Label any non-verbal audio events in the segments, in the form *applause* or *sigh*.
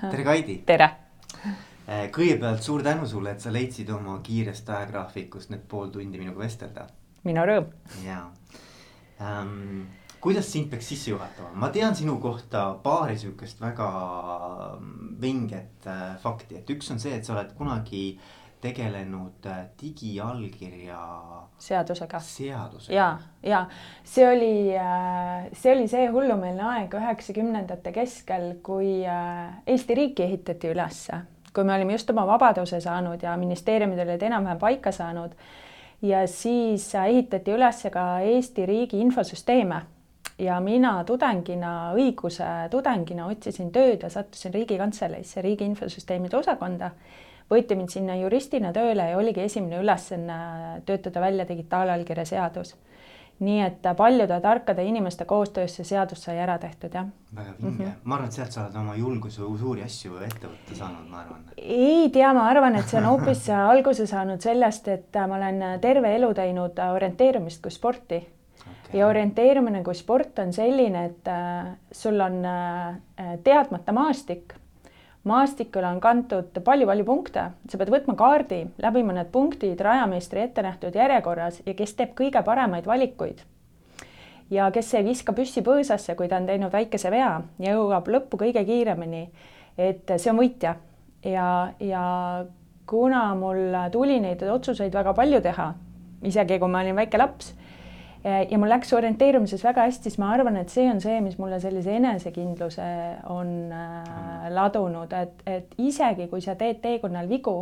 tere, Kaidi. tere. Eh, kõigepealt suur tänu sulle, et sa leidsid oma kiirest ajagraafikust need pool tundi minuga vestelda. minu rõõm. ja ähm,, kuidas sind peaks sisse juhatama, ma tean sinu kohta paari sihukest väga mm, vinget äh, fakti, et üks on see, et sa oled kunagi tegelenud äh, digiallkirja seadusega. seadusega. ja, ja see oli, äh, see oli see hullumeelne aeg üheksakümnendate keskel, kui äh, Eesti riiki ehitati ülesse, kui me olime just oma vabaduse saanud ja ministeeriumid olid enam-vähem paika saanud. ja siis ehitati üles ka Eesti riigi infosüsteeme ja mina tudengina, õiguse tudengina otsisin tööd ja sattusin Riigikantseleisse, Riigi Infosüsteemide osakonda võeti mind sinna juristina tööle ja oligi esimene ülesanne töötada välja digitaalallkirja seadus. nii et paljude tarkade inimeste koostöös see seadus sai ära tehtud, jah. väga vinge mm, -hmm. ma arvan, et sealt sa oled oma julguse suuri asju ette võtta saanud, ma arvan. ei tea, ma arvan, et see on hoopis *laughs* alguse saanud sellest, et ma olen terve elu teinud orienteerumist kui sporti. Ja orienteerumine kui sport on selline, et äh, sul on äh, teadmata maastik maastikule on kantud palju-palju punkte, sa pead võtma kaardi, läbima need punktid rajameistri ette nähtud järjekorras ja kes teeb kõige paremaid valikuid. ja kes ei viska püssi põõsasse, kui ta on teinud väikese vea ja jõuab lõppu kõige kiiremini. et see on võitja ja, ja kuna mul tuli neid otsuseid väga palju teha, isegi kui ma olin väike laps ja mul läks orienteerumises väga hästi, siis ma arvan, et see on see, mis mulle sellise enesekindluse on äh, ladunud, et, et isegi kui sa teed teekonnal vigu,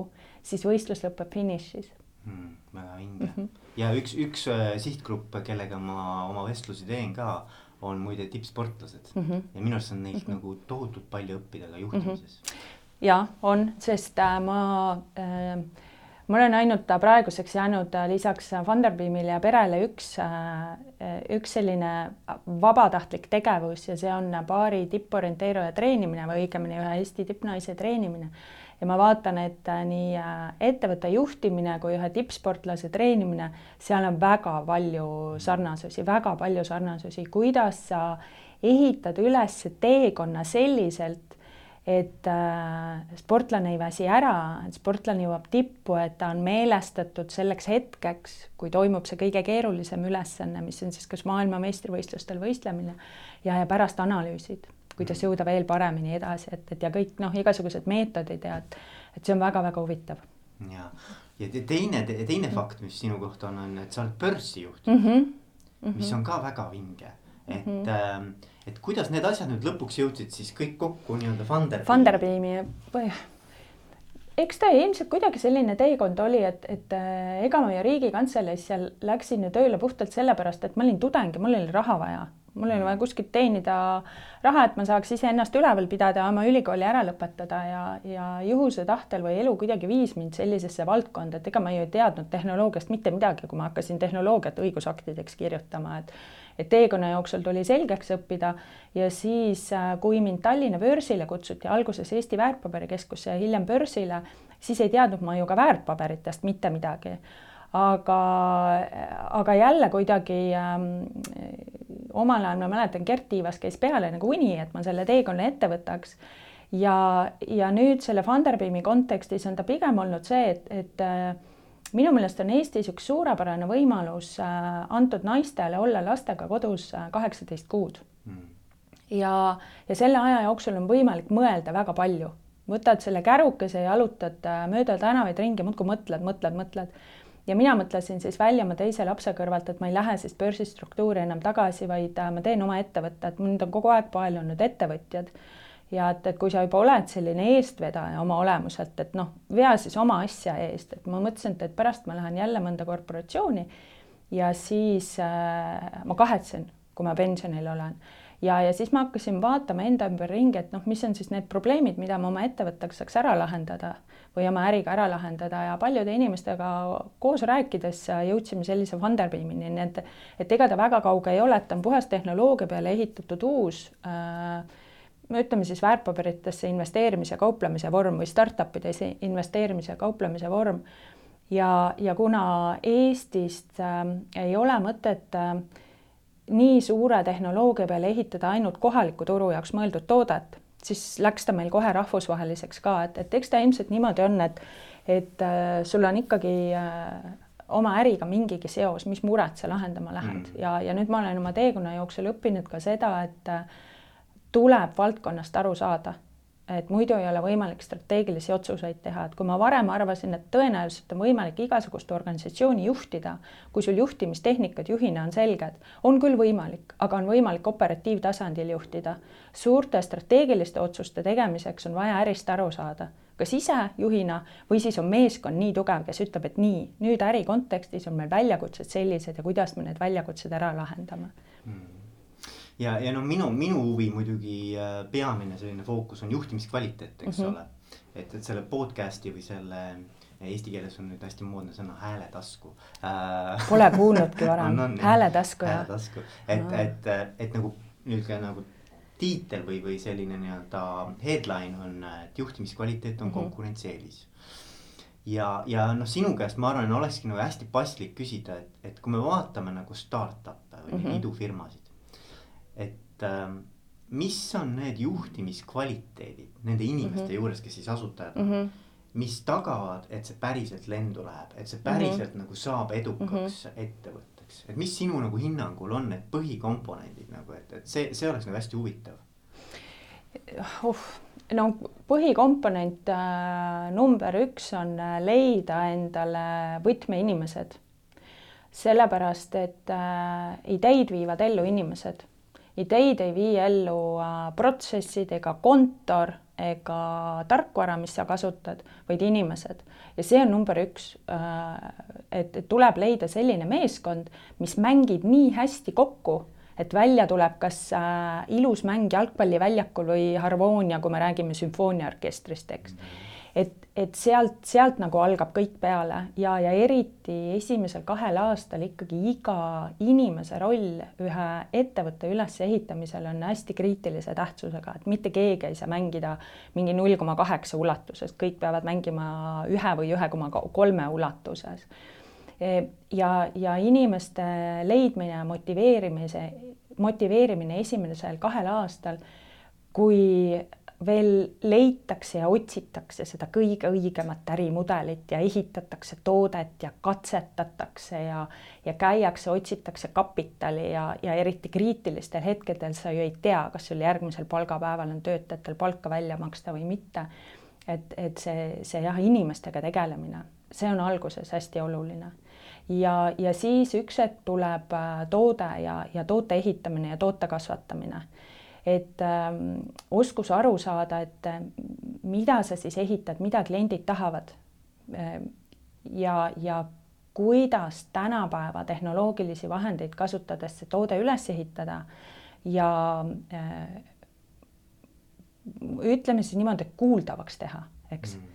siis võistlus lõpeb finišis hmm,. väga vinge mm -hmm. ja üks, üks äh, sihtgrupp, kellega ma oma vestlusi teen ka, on muide tippsportlased mm -hmm. ja minu arust on neilt mm -hmm. nagu tohutult palju õppida ka juhtimises mm. -hmm. ja on, sest äh, ma äh, mul on ainult praeguseks jäänud äh, lisaks Funderbeamile ja perele üks, äh, üks selline vabatahtlik tegevus ja see on paari tipporienteeruja treenimine või õigemini ühe Eesti tippnaise treenimine. ja ma vaatan, et äh, nii ettevõtte juhtimine kui ühe tippsportlase treenimine, seal on väga palju sarnasusi, väga palju sarnasusi, kuidas sa ehitad üles teekonna selliselt, et äh, sportlane ei väsi ära, et sportlane jõuab tippu, et ta on meelestatud selleks hetkeks, kui toimub see kõige keerulisem ülesanne, mis on siis kas maailmameistrivõistlustel võistlemine ja, ja pärast analüüsid, kuidas mhm. jõuda veel paremini edasi, et, et ja kõik noh, igasugused meetodid ja et, et see on väga-väga huvitav. ja, ja teine, teine fakt, mis sinu kohta on, on, et sa oled börsijuht mm, -hmm. Mm -hmm. mis on ka väga vinge, et mm. -hmm et kuidas need asjad nüüd lõpuks jõudsid siis kõik kokku nii-öelda Funderbeami? Funderbeami, eks ta ilmselt kuidagi selline teekond oli, et, et äh, ega ma ju Riigikantseleis seal läksin ju tööle puhtalt sellepärast, et ma olin tudeng ja mul oli raha vaja mul oli vaja kuskilt teenida raha, et ma saaks iseennast üleval pidada oma ülikooli ära lõpetada ja, ja juhuse tahtel või elu kuidagi viis mind sellisesse valdkonda, et ega ma ju ei teadnud tehnoloogiast mitte midagi, kui ma hakkasin tehnoloogiat õigusaktideks kirjutama, et et teekonna jooksul tuli selgeks õppida ja siis, äh, kui mind Tallinna börsile kutsuti, alguses Eesti Väärtpaberikeskusse ja hiljem börsile, siis ei teadnud ma ju ka väärtpaberitest mitte midagi aga, aga jälle kuidagi ähm, omal ajal ma mäletan, Gert Tiivas käis peale nagu uni, et ma selle teekonna ette võtaks. ja, ja nüüd selle Funderbeami kontekstis on ta pigem olnud see, et, et äh, minu meelest on Eestis üks suurepärane võimalus äh, antud naistele olla lastega kodus äh, kaheksateist kuud mm. ja, ja selle aja jooksul on võimalik mõelda väga palju. võtad selle kärukese, jalutad mööda tänavaid ringi, muudkui mõtled, mõtled, mõtled ja mina mõtlesin siis välja oma teise lapse kõrvalt, et ma ei lähe siis börsistruktuuri enam tagasi, vaid äh, ma teen oma ettevõtte, et mind on kogu aeg paelunud ettevõtjad. Ja et, et kui sa juba oled selline eestvedaja oma olemuselt, et noh, vea siis oma asja eest, et ma mõtlesin, et, pärast ma lähen jälle mõnda korporatsiooni ja siis äh, ma kahetsen, kui ma pensionil olen. Ja, ja siis ma hakkasin vaatama enda ümberringi, et noh, mis on siis need probleemid, mida ma oma ettevõttega saaks ära lahendada või oma äriga ära lahendada. Ja paljude inimestega koos rääkides jõudsime sellise Funderbeamini, nii et, et ega ta väga kauge ei ole, et ta on puhas tehnoloogia peale ehitatud uus äh, ütleme siis väärtpaberitesse investeerimise kauplemise vorm või startupides investeerimise kauplemise vorm. ja, ja kuna Eestist äh, ei ole mõtet äh, nii suure tehnoloogia peale ehitada ainult kohaliku turu jaoks mõeldud toodet, siis läks ta meil kohe rahvusvaheliseks ka, et, et eks ta ilmselt niimoodi on, et, et äh, sul on ikkagi äh, oma äriga mingigi seos, mis muret sa lahendama lähed mm. ja, ja nüüd ma olen oma teekonna jooksul õppinud ka seda, et äh, tuleb valdkonnast aru saada et muidu ei ole võimalik strateegilisi otsuseid teha, et kui ma varem arvasin, et tõenäoliselt on võimalik igasugust organisatsiooni juhtida, kui sul juhtimistehnikad juhina on selged, on küll võimalik, aga on võimalik operatiivtasandil juhtida. suurte strateegiliste otsuste tegemiseks on vaja ärist aru saada, kas ise juhina või siis on meeskond nii tugev, kes ütleb, et nii, nüüd äri kontekstis on meil väljakutsed sellised ja kuidas me need väljakutsed ära lahendame. Mm ja, ja no minu, minu huvi muidugi äh, peamine selline fookus on juhtimiskvaliteet, eks mm -hmm. ole. et, et selle podcast'i või selle eesti keeles on nüüd hästi moodne sõna hääletasku äh,. Pole kuulnudki *laughs* varem hääletasku jah. hääletasku, et no., et, et, et nagu niisugune nagu tiitel või, või selline nii-öelda headline on, et juhtimiskvaliteet on mm -hmm. konkurentsieelis ja, ja noh, sinu käest ma arvan, olekski nagu hästi paslik küsida, et, et kui me vaatame nagu startup'e või mm -hmm. idufirmasid et äh, mis on need juhtimiskvaliteedid nende inimeste mm -hmm. juures, kes siis asutajad on mm, -hmm. mis tagavad, et see päriselt lendu läheb, et see päriselt mm -hmm. nagu saab edukaks mm -hmm. ettevõtteks, et mis sinu nagu hinnangul on need põhikomponendid nagu, et, et see, see oleks nagu hästi huvitav uh no põhikomponent äh, number üks on äh, leida endale võtmeinimesed. sellepärast, et äh, ideid viivad ellu inimesed ideid ei vii ellu äh, protsessid ega kontor ega tarkvara, mis sa kasutad, vaid inimesed. ja see on number üks, äh, et, et tuleb leida selline meeskond, mis mängib nii hästi kokku, et välja tuleb kas äh, ilus mäng jalgpalliväljakul või harmoonia, kui me räägime sümfooniaorkestrist, eks. Et et sealt, sealt nagu algab kõik peale ja, ja eriti esimesel kahel aastal ikkagi iga inimese roll ühe ettevõtte ülesehitamisel on hästi kriitilise tähtsusega, et mitte keegi ei saa mängida mingi null koma kaheksa ulatuses, kõik peavad mängima ühe või ühe koma kolme ulatuses. E, ja, ja inimeste leidmine ja motiveerimise, motiveerimine esimesel kahel aastal, kui veel leitakse ja otsitakse seda kõige õigemat ärimudelit ja ehitatakse toodet ja katsetatakse ja, ja käiakse, otsitakse kapitali ja, ja eriti kriitilistel hetkedel sa ju ei tea, kas sul järgmisel palgapäeval on töötajatel palka välja maksta või mitte. et, et see, see jah, inimestega tegelemine, see on alguses hästi oluline ja, ja siis üks hetk tuleb äh, toode ja, ja toote ehitamine ja toote kasvatamine et äh, oskus aru saada, et äh, mida sa siis ehitad, mida kliendid tahavad äh,. ja, ja kuidas tänapäeva tehnoloogilisi vahendeid kasutades see toode üles ehitada ja äh, ütleme siis niimoodi, kuuldavaks teha, eks mm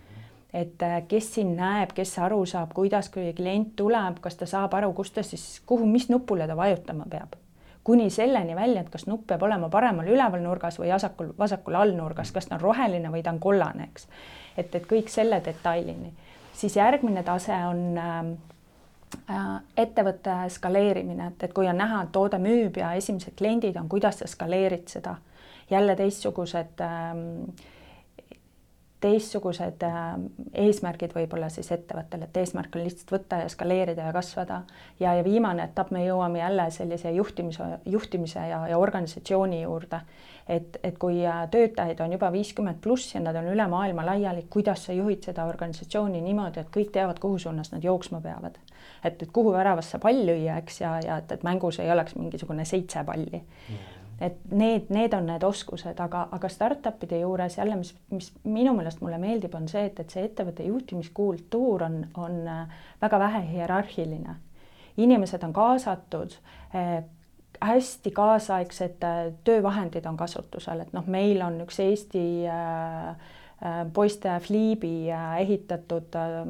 et äh, kes siin näeb, kes aru saab, kuidas, kui klient tuleb, kas ta saab aru, kus ta siis, kuhu, mis nupule ta vajutama peab kuni selleni välja, et kas nupp peab olema paremal üleval nurgas või vasakul, vasakul all nurgas, kas ta on roheline või ta on kollane, eks. et, et kõik selle detailini. siis järgmine tase on äh, äh, ettevõtte skaleerimine, et, et kui on näha, et toode müüb ja esimesed kliendid on, kuidas sa skaleerid seda. jälle teistsugused äh, teistsugused äh, eesmärgid võib-olla siis ettevõttel, et eesmärk on lihtsalt võtta ja skaleerida ja kasvada. ja, ja viimane etapp, me jõuame jälle sellise juhtimise, juhtimise ja, ja organisatsiooni juurde. et, et kui äh, töötajaid on juba viiskümmend pluss ja nad on üle maailma laiali, kuidas sa juhid seda organisatsiooni niimoodi, et kõik teavad, kuhu suunas nad jooksma peavad. et, et kuhu väravasse pall lüüa, eks, ja, ja et, et mängus ei oleks mingisugune seitse palli mm et need, need on need oskused, aga, aga startup'ide juures jälle, mis, mis minu meelest mulle meeldib, on see, et, et see ettevõtte juhtimiskultuur on, on äh, väga vähe hierarhiline. inimesed on kaasatud eh,, hästi kaasaegsed äh, töövahendid on kasutusel, et noh, meil on üks Eesti äh, äh, poiste Fliibi äh, ehitatud äh,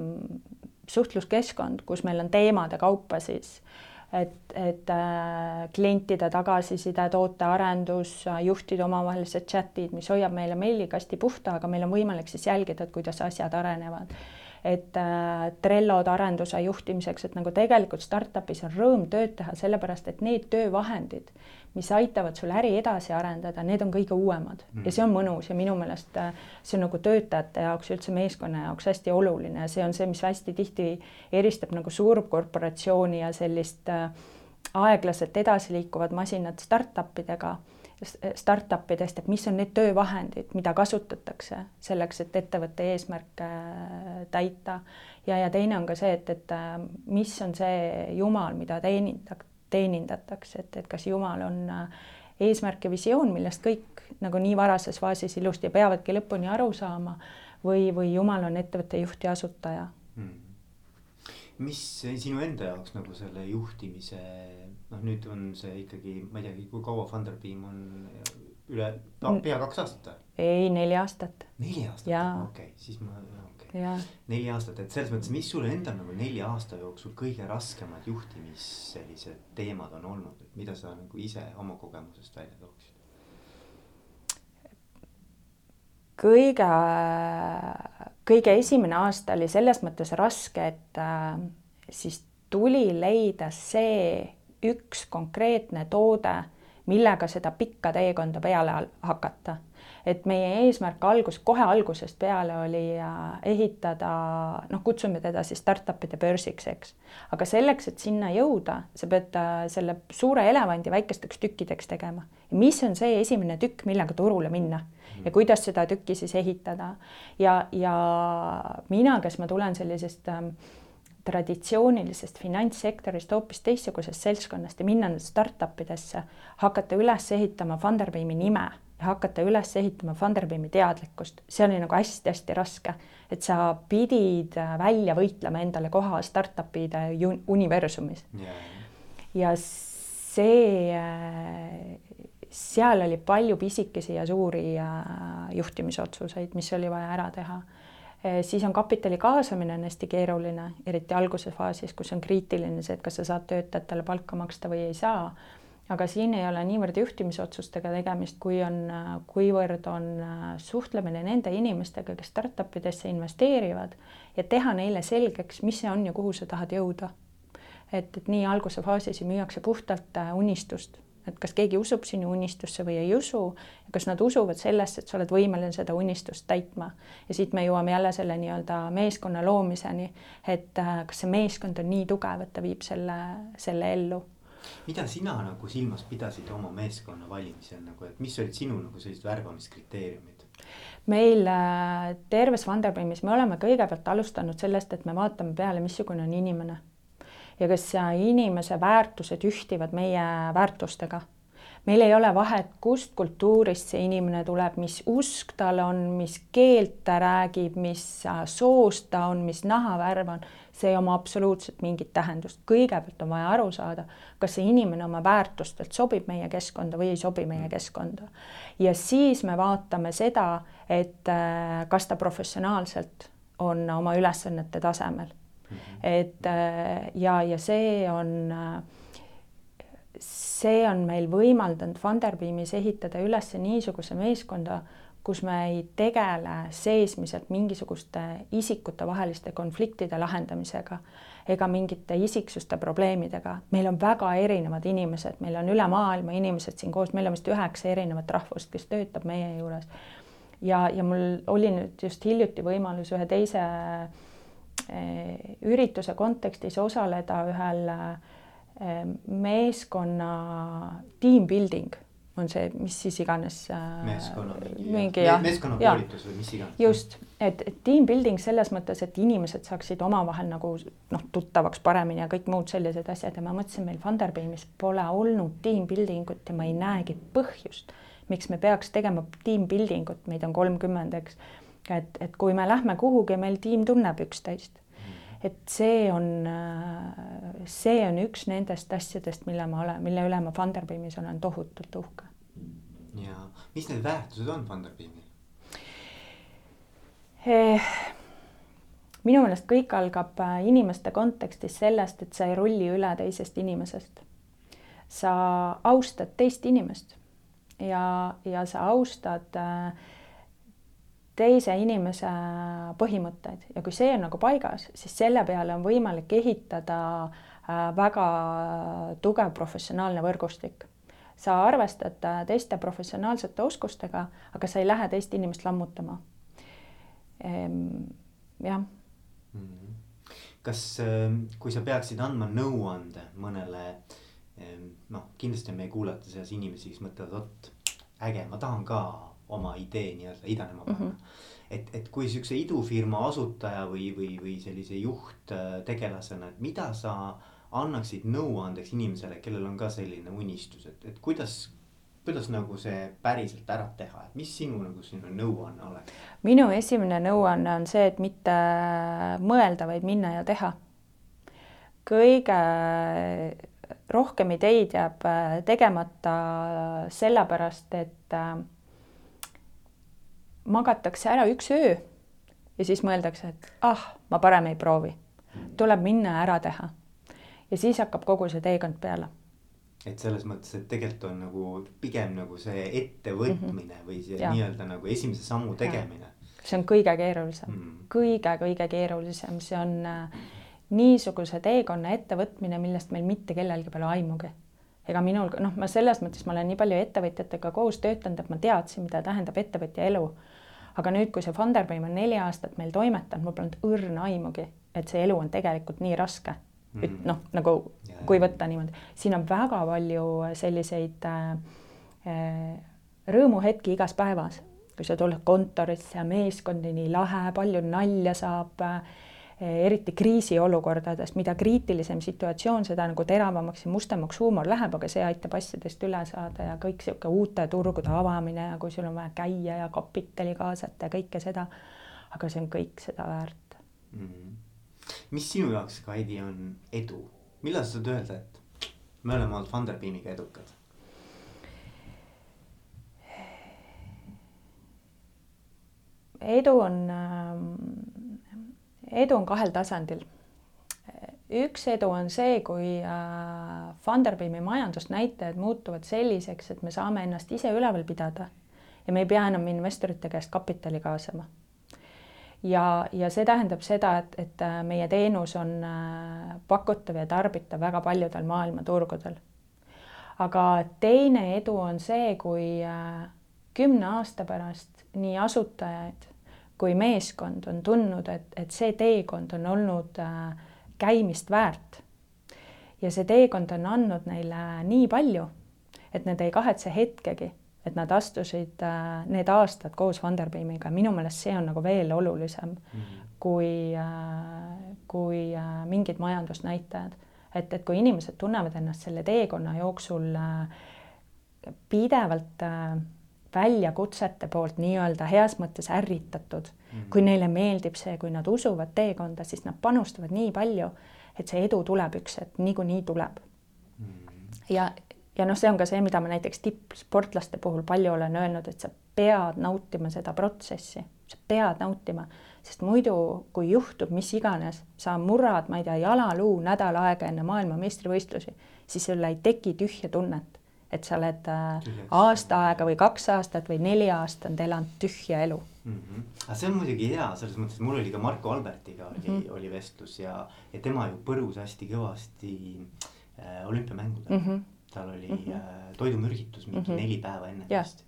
suhtluskeskkond, kus meil on teemade kaupa siis et, et äh, klientide tagasiside, tootearendus, juhtide omavahelised chat'id, mis hoiab meile meilikasti puhta, aga meil on võimalik siis jälgida, et kuidas asjad arenevad. et äh, Trellod arenduse juhtimiseks, et nagu tegelikult startup'is on rõõm tööd teha, sellepärast et need töövahendid, mis aitavad sul äri edasi arendada, need on kõige uuemad mm. ja see on mõnus ja minu meelest äh, see on nagu töötajate jaoks, üldse meeskonna jaoks hästi oluline ja see on see, mis hästi tihti eristab nagu suurkorporatsiooni ja sellist äh, aeglaselt edasi liikuvad masinad startup idega startup idest, et mis on need töövahendid, mida kasutatakse selleks, et ettevõtte eesmärke äh, täita. ja, ja teine on ka see, et, et äh, mis on see jumal, mida teeninda-, teenindatakse, et, et kas jumal on äh, eesmärk ja visioon, millest kõik nagu nii varases faasis ilusti peavadki lõpuni aru saama või, või jumal on ettevõtte juht ja asutaja. Hmm. Mis sinu enda jaoks nagu selle juhtimise noh, nüüd on see ikkagi, ma ei teagi, kui kaua Funderbeam on üle pea kaks aastat või? ei, neli aastat. neli aastat, okei siis ma, okay.. Neli aastat, et selles mõttes, mis sul endal nagu nelja aasta jooksul kõige raskemad juhtimis sellised teemad on olnud, et mida sa nagu ise oma kogemusest välja tooksid? kõige, kõige esimene aasta oli selles mõttes raske, et äh, siis tuli leida see üks konkreetne toode, millega seda pikka teekonda peale hakata. Et meie eesmärk algus, kohe algusest peale oli äh, ehitada, noh, kutsume teda siis startup'ide börsiks, eks. aga selleks, et sinna jõuda, sa pead äh, selle suure elevandi väikesteks tükkideks tegema. mis on see esimene tükk, millega turule minna ja kuidas seda tükki siis ehitada. ja, ja mina, kes ma tulen sellisest ähm, traditsioonilisest finantssektorist hoopis teistsugusest seltskonnast ja minna startup idesse, hakata üles ehitama Funderbeami nime ja hakata üles ehitama Funderbeami teadlikkust, see oli nagu hästi-hästi raske, et sa pidid äh, välja võitlema endale koha startup'ide universumis. Yeah.. ja see, äh, seal oli palju pisikesi ja suuri äh, juhtimisotsuseid, mis oli vaja ära teha. Eh, siis on kapitali kaasamine on hästi keeruline, eriti alguse faasis, kus on kriitiline see, et kas sa saad töötajatele palka maksta või ei saa. Aga siin ei ole niivõrd juhtimisotsustega tegemist, kui on, kuivõrd on äh, suhtlemine nende inimestega, kes startup idesse investeerivad ja teha neile selgeks, mis see on ja kuhu sa tahad jõuda. et, et nii alguse faasis müüakse puhtalt äh, unistust et kas keegi usub sinu unistusse või ei usu kas nad usuvad sellesse, et sa oled võimeline seda unistust täitma. ja siit me jõuame jälle selle nii-öelda meeskonna loomiseni, et äh, kas see meeskond on nii tugev, et ta viib selle, selle ellu mida sina nagu silmas pidasid oma meeskonna valimisel nagu, et mis olid sinu nagu sellised värbamiskriteeriumid? meil äh, terves Funderbeamis me oleme kõigepealt alustanud sellest, et me vaatame peale, missugune on inimene ja kas inimese väärtused ühtivad meie väärtustega. meil ei ole vahet, kust kultuurist see inimene tuleb, mis usk tal on, mis keelt ta räägib, mis soost ta on, mis nahavärv on, see ei oma absoluutselt mingit tähendust. kõigepealt on vaja aru saada, kas see inimene oma väärtustelt sobib meie keskkonda või ei sobi meie keskkonda. ja siis me vaatame seda, et äh, kas ta professionaalselt on oma ülesannete tasemel et äh, ja, ja see on, äh, see on meil võimaldanud Funderbeamis ehitada üles niisuguse meeskonda, kus me ei tegele seesmiselt mingisuguste isikutevaheliste konfliktide lahendamisega ega mingite isiksuste probleemidega. meil on väga erinevad inimesed, meil on üle maailma inimesed siin koos, meil on vist üheksa erinevat rahvust, kes töötab meie juures. ja, ja mul oli nüüd just hiljuti võimalus ühe teise Eh, ürituse kontekstis osaleda ühel eh, meeskonna team building on see, mis siis iganes. Eh, meeskonna mingi jah. meeskonnakoolitus või mis iganes. just, et, et team building selles mõttes, et inimesed saaksid omavahel nagu noh, tuttavaks paremini ja kõik muud sellised asjad ja ma mõtlesin, meil Funderbeamis pole olnud team building ut ja ma ei näegi põhjust, miks me peaks tegema team building ut, meid on kolmkümmend, eks et, et kui me lähme kuhugi, meil tiim tunneb üksteist. et see on, see on üks nendest asjadest, mille ma olen, mille üle ma Funderbeamis olen tohutult uhke. Ja mis need väärtused on Funderbeamil eh,? minu meelest kõik algab äh, inimeste kontekstis sellest, et sa ei rulli üle teisest inimesest. sa austad teist inimest ja, ja sa austad äh, teise inimese põhimõtteid ja kui see on nagu paigas, siis selle peale on võimalik ehitada äh, väga tugev professionaalne võrgustik. Sa arvestad äh, teiste professionaalsete oskustega, aga sa ei lähe teist inimest lammutama. Ehm, jah. -hmm. kas, ähm, kui sa peaksid andma nõuande mõnele ehm, noh, kindlasti on meie kuulajate seas inimesi, kes mõtlevad, vot äge, ma tahan ka oma idee nii-öelda idanema panna mm. -hmm et, et kui siukse idufirma asutaja või, või, või sellise juhttegelasena, et mida sa annaksid nõuandeks inimesele, kellel on ka selline unistus, et, et kuidas, kuidas nagu see päriselt ära teha, et mis sinu nagu sinu nõuanne oleks? minu esimene nõuanne on see, et mitte mõelda, vaid minna ja teha. kõige rohkem ideid jääb tegemata sellepärast, et magatakse ära üks öö ja siis mõeldakse, et ah, ma parem ei proovi. tuleb minna ära teha. Ja siis hakkab kogu see teekond peale. et selles mõttes, et tegelikult on nagu pigem nagu see ettevõtmine mm -hmm. või see nii-öelda nagu esimese sammu tegemine. see on kõige keerulisem mm, -hmm. kõige-kõige keerulisem, see on äh, niisuguse teekonna ettevõtmine, millest meil mitte kellelgi pole aimugi ega minul noh, ma selles mõttes ma olen nii palju ettevõtjatega koos töötanud, et ma teadsin, mida tähendab ettevõtja elu aga nüüd, kui see Funderbeam on neli aastat meil toimetanud, mul polnud õrna aimugi, et see elu on tegelikult nii raske mm. -hmm. noh, nagu yeah. kui võtta niimoodi, siin on väga palju selliseid äh, äh, rõõmuhetki igas päevas, kui sa tuled kontorisse ja meeskond on nii lahe, palju nalja saab äh, eriti kriisiolukordades, mida kriitilisem situatsioon, seda nagu teravamaks ja mustemaks huumor läheb, aga see aitab asjadest üle saada ja kõik niisugune uute turgude avamine ja kui sul on vaja käia ja kapitali kaasata ja kõike seda. aga see on kõik seda väärt mm. -hmm. Mis sinu jaoks, Kaidi, on edu, millal sa saad öelda, et me oleme olnud Funderbeamiga edukad? edu on äh, edu on kahel tasandil. üks edu on see, kui äh, Funderbeami majandusnäitajad muutuvad selliseks, et me saame ennast ise üleval pidada ja me ei pea enam investorite käest kapitali kaasama. Ja, ja see tähendab seda, et, et äh, meie teenus on äh, pakutav ja tarbitav väga paljudel maailmaturgudel. aga teine edu on see, kui kümne aasta pärast nii asutajaid kui meeskond on tundnud, et, et see teekond on olnud äh, käimist väärt. ja see teekond on andnud neile nii palju, et nad ei kahetse hetkegi, et nad astusid äh, need aastad koos Funderbeamiga, minu meelest see on nagu veel olulisem mm -hmm. kui äh,, kui äh, mingid majandusnäitajad. et, et kui inimesed tunnevad ennast selle teekonna jooksul pidevalt väljakutsete poolt nii-öelda heas mõttes ärritatud mm. -hmm. kui neile meeldib see, kui nad usuvad teekonda, siis nad panustavad nii palju, et see edu tuleb üks hetk, niikuinii tuleb mm. -hmm. ja, ja noh, see on ka see, mida ma näiteks tippsportlaste puhul palju olen öelnud, et sa pead nautima seda protsessi, sa pead nautima, sest muidu, kui juhtub mis iganes, sa murrad, ma ei tea, jalaluu nädal aega enne maailmameistrivõistlusi, siis sul ei teki tühja tunnet et sa oled äh, aasta aega või kaks aastat või neli aastat elanud tühja elu mm. -hmm. aga see on muidugi hea selles mõttes, et mul oli ka Marko Albertiga oli mm, -hmm. oli vestlus ja, ja tema ju põrus hästi kõvasti äh, olümpiamängudel mm. -hmm. Tal oli mm -hmm. toidumürgitus mingi mm -hmm. neli päeva enne vist.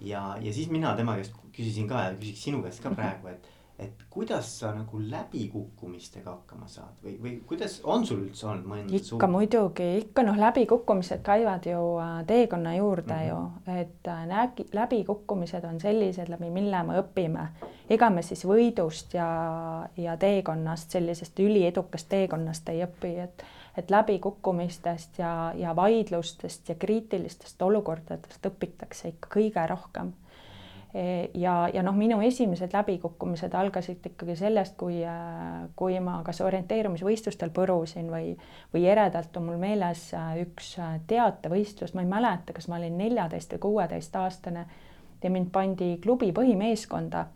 ja, ja siis mina tema käest küsisin ka ja küsiks sinu käest ka mhm. praegu, et et kuidas sa nagu läbikukkumistega hakkama saad või, või kuidas on sul üldse olnud mõni? ikka suur... muidugi, ikka noh, läbikukkumised käivad ju äh, teekonna juurde mm -hmm. ju, et äh, läbikukkumised on sellised, läbi mille me õpime. ega me siis võidust ja, ja teekonnast, sellisest üliedukast teekonnast ei õpi, et et läbikukkumistest ja, ja vaidlustest ja kriitilistest olukordadest õpitakse ikka kõige rohkem. Ja, ja noh, minu esimesed läbikukkumised algasid ikkagi sellest, kui, kui ma kas orienteerumisvõistlustel põrusin või, või eredalt on mul meeles üks teatevõistlus, ma ei mäleta, kas ma olin neljateist või kuueteistaastane ja mind pandi klubi põhimeeskonda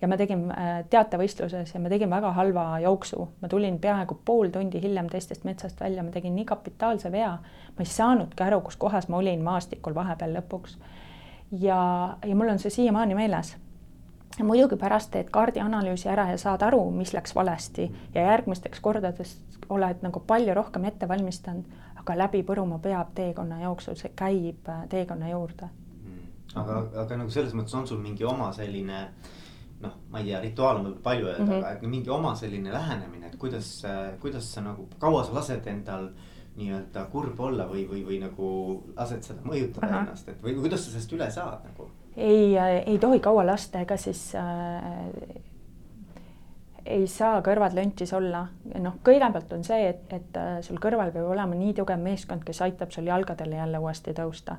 ja ma tegin teatevõistluses ja ma tegin väga halva jooksu, ma tulin peaaegu pool tundi hiljem teistest metsast välja, ma tegin nii kapitaalse vea, ma ei saanudki aru, kus kohas ma olin maastikul vahepeal lõpuks ja, ja mul on see siiamaani meeles. muidugi pärast teed kaardianalüüsi ära ja saad aru, mis läks valesti ja järgmisteks kordadest oled nagu palju rohkem ette valmistanud. aga läbi põruma peab teekonna jooksul, see käib äh, teekonna juurde aga, aga nagu selles mõttes on sul mingi oma selline noh, ma ei tea, rituaal on võib-olla palju öelda mm, -hmm. aga mingi oma selline lähenemine, et kuidas, kuidas sa nagu, kaua sa lased endal nii-öelda kurb olla või, või, või nagu lased seda mõjutada Aha. ennast, et või kuidas sa sellest üle saad nagu? ei, ei tohi kaua lasta, ega siis äh, ei saa kõrvad löntis olla. noh, kõigepealt on see, et, et äh, sul kõrval peab olema nii tugev meeskond, kes aitab sul jalgadele jälle uuesti tõusta.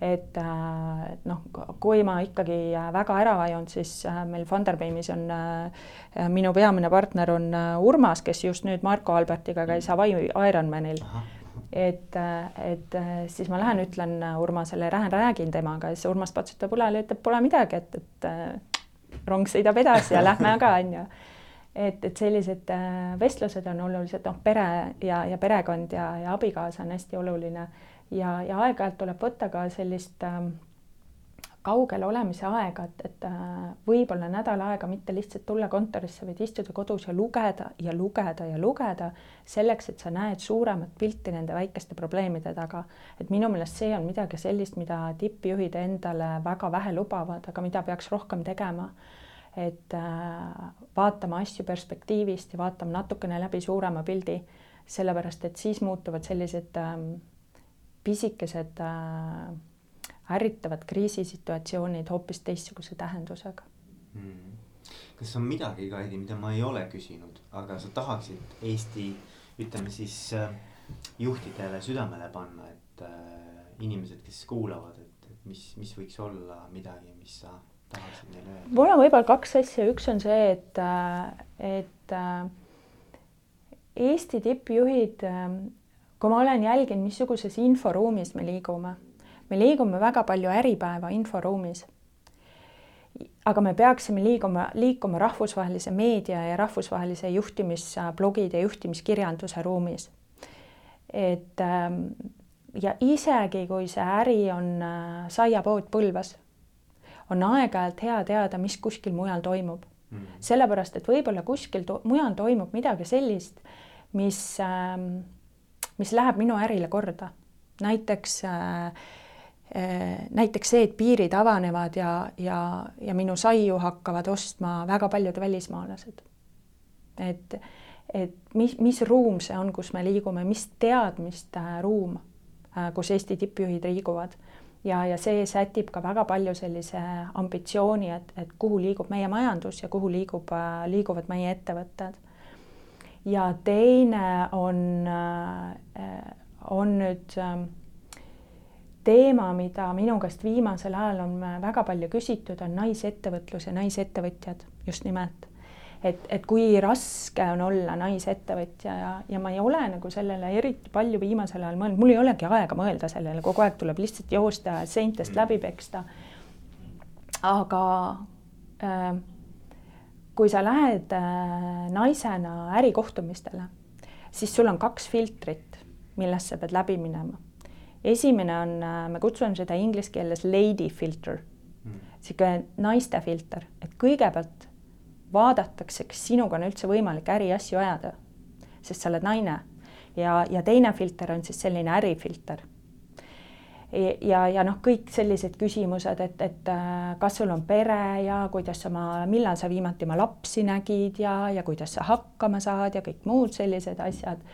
Et äh, noh, kui ma ikkagi äh, väga ära vajun, siis meil Funderbeimis on minu peamine partner on Urmas, kes just nüüd Marko Albertiga käis Hawaii Ironmanil. Et, et siis ma lähen, ütlen Urmasele, lähen räägin temaga, siis Urmas patsutab õlale, ütleb, pole midagi, et, et rong sõidab edasi ja lähme aga onju et, et sellised äh, vestlused on olulised, noh, pere ja, ja perekond ja, ja abikaasa on hästi oluline ja, ja aeg-ajalt tuleb võtta ka sellist äh, kaugel olemise aega, et, et äh, võib-olla nädal aega mitte lihtsalt tulla kontorisse, vaid istuda kodus ja lugeda ja lugeda ja lugeda selleks, et sa näed suuremat pilti nende väikeste probleemide taga. et minu meelest see on midagi sellist, mida tippjuhid endale väga vähe lubavad, aga mida peaks rohkem tegema et äh, vaatama asju perspektiivist ja vaatama natukene läbi suurema pildi, sellepärast et siis muutuvad sellised ähm, pisikesed äh, ärritavad kriisisituatsioonid hoopis teistsuguse tähendusega. Hmm.. kas on midagi, Kaidi, mida ma ei ole küsinud, aga sa tahaksid Eesti, ütleme siis äh, juhtidele südamele panna, et inimesed, kes kuulavad, et, et mis, mis võiks olla midagi, mis sa tahaksid neile öelda? mul on võib-olla kaks asja, üks on see, et, et Eesti tippjuhid, kui ma olen jälginud, missuguses inforuumis me liigume, me liigume väga palju Äripäeva inforuumis. aga me peaksime liiguma, liikuma rahvusvahelise meedia ja rahvusvahelise juhtimisblogide, juhtimiskirjanduse ruumis. et ja isegi, kui see äri on saiapood Põlvas on aeg-ajalt hea teada, mis kuskil mujal toimub mm.. sellepärast, et võib-olla kuskil to mujal toimub midagi sellist, mis äh,, mis läheb minu ärile korda. näiteks äh, äh, näiteks see, et piirid avanevad ja, ja, ja minu saiu hakkavad ostma väga paljud välismaalased. et, et mis, mis ruum see on, kus me liigume, mis teadmiste ruum, äh, kus Eesti tippjuhid liiguvad ja, ja see sätib ka väga palju sellise ambitsiooni, et, et kuhu liigub meie majandus ja kuhu liigub, liiguvad meie ettevõtted. Ja teine on, on nüüd ähm, teema, mida minu käest viimasel ajal on väga palju küsitud, on naisettevõtlus ja naisettevõtjad. Just nimelt. Et, et kui raske on olla naisettevõtja ja, ja ma ei ole nagu sellele eriti palju viimasel ajal mõelnud, mul ei olegi aega mõelda sellele, kogu aeg tuleb lihtsalt joosta, seintest läbi peksta. aga äh, kui sa lähed äh, naisena ärikohtumistele, siis sul on kaks filtrit, millest sa pead läbi minema. esimene on äh,, me kutsume seda inglise keeles lady filter mm., niisugune naiste filter, et kõigepealt vaadatakse, kas sinuga on üldse võimalik äriasju ajada, sest sa oled naine ja, ja teine filter on siis selline ärifilter. Ja, ja noh, kõik sellised küsimused, et, et äh, kas sul on pere ja kuidas sa oma, millal sa viimati oma lapsi nägid ja, ja kuidas sa hakkama saad ja kõik muud sellised asjad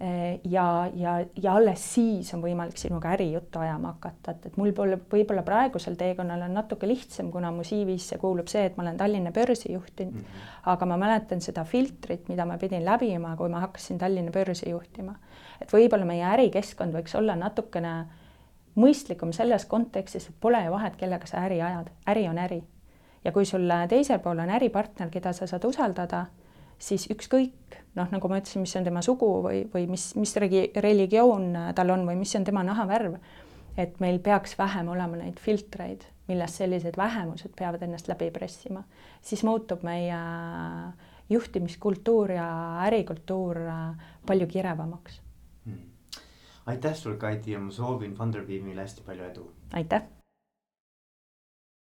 Eh, ja, ja, ja alles siis on võimalik sinuga ärijuttu ajama hakata, et, et mul pole võib-olla praegusel teekonnal on natuke lihtsam, kuna mu CV-sse kuulub see, et ma olen Tallinna börsi juhtinud mm. -hmm. aga ma mäletan seda filtrit, mida ma pidin läbima, kui ma hakkasin Tallinna börsi juhtima. et võib-olla meie ärikeskkond võiks olla natukene mõistlikum selles kontekstis, et pole ju vahet, kellega sa äri ajad, äri on äri. ja kui sul teisel pool on äripartner, keda sa saad usaldada siis ükskõik noh, nagu ma ütlesin, mis on tema sugu või, või mis, mis regi-, religioon tal on või mis on tema nahavärv, et meil peaks vähem olema neid filtreid, millest sellised vähemused peavad ennast läbi pressima, siis muutub meie juhtimiskultuur ja ärikultuur palju kirevamaks. Aitäh sulle, Kaiti, ja ma soovin Funderbeamile hästi palju edu. aitäh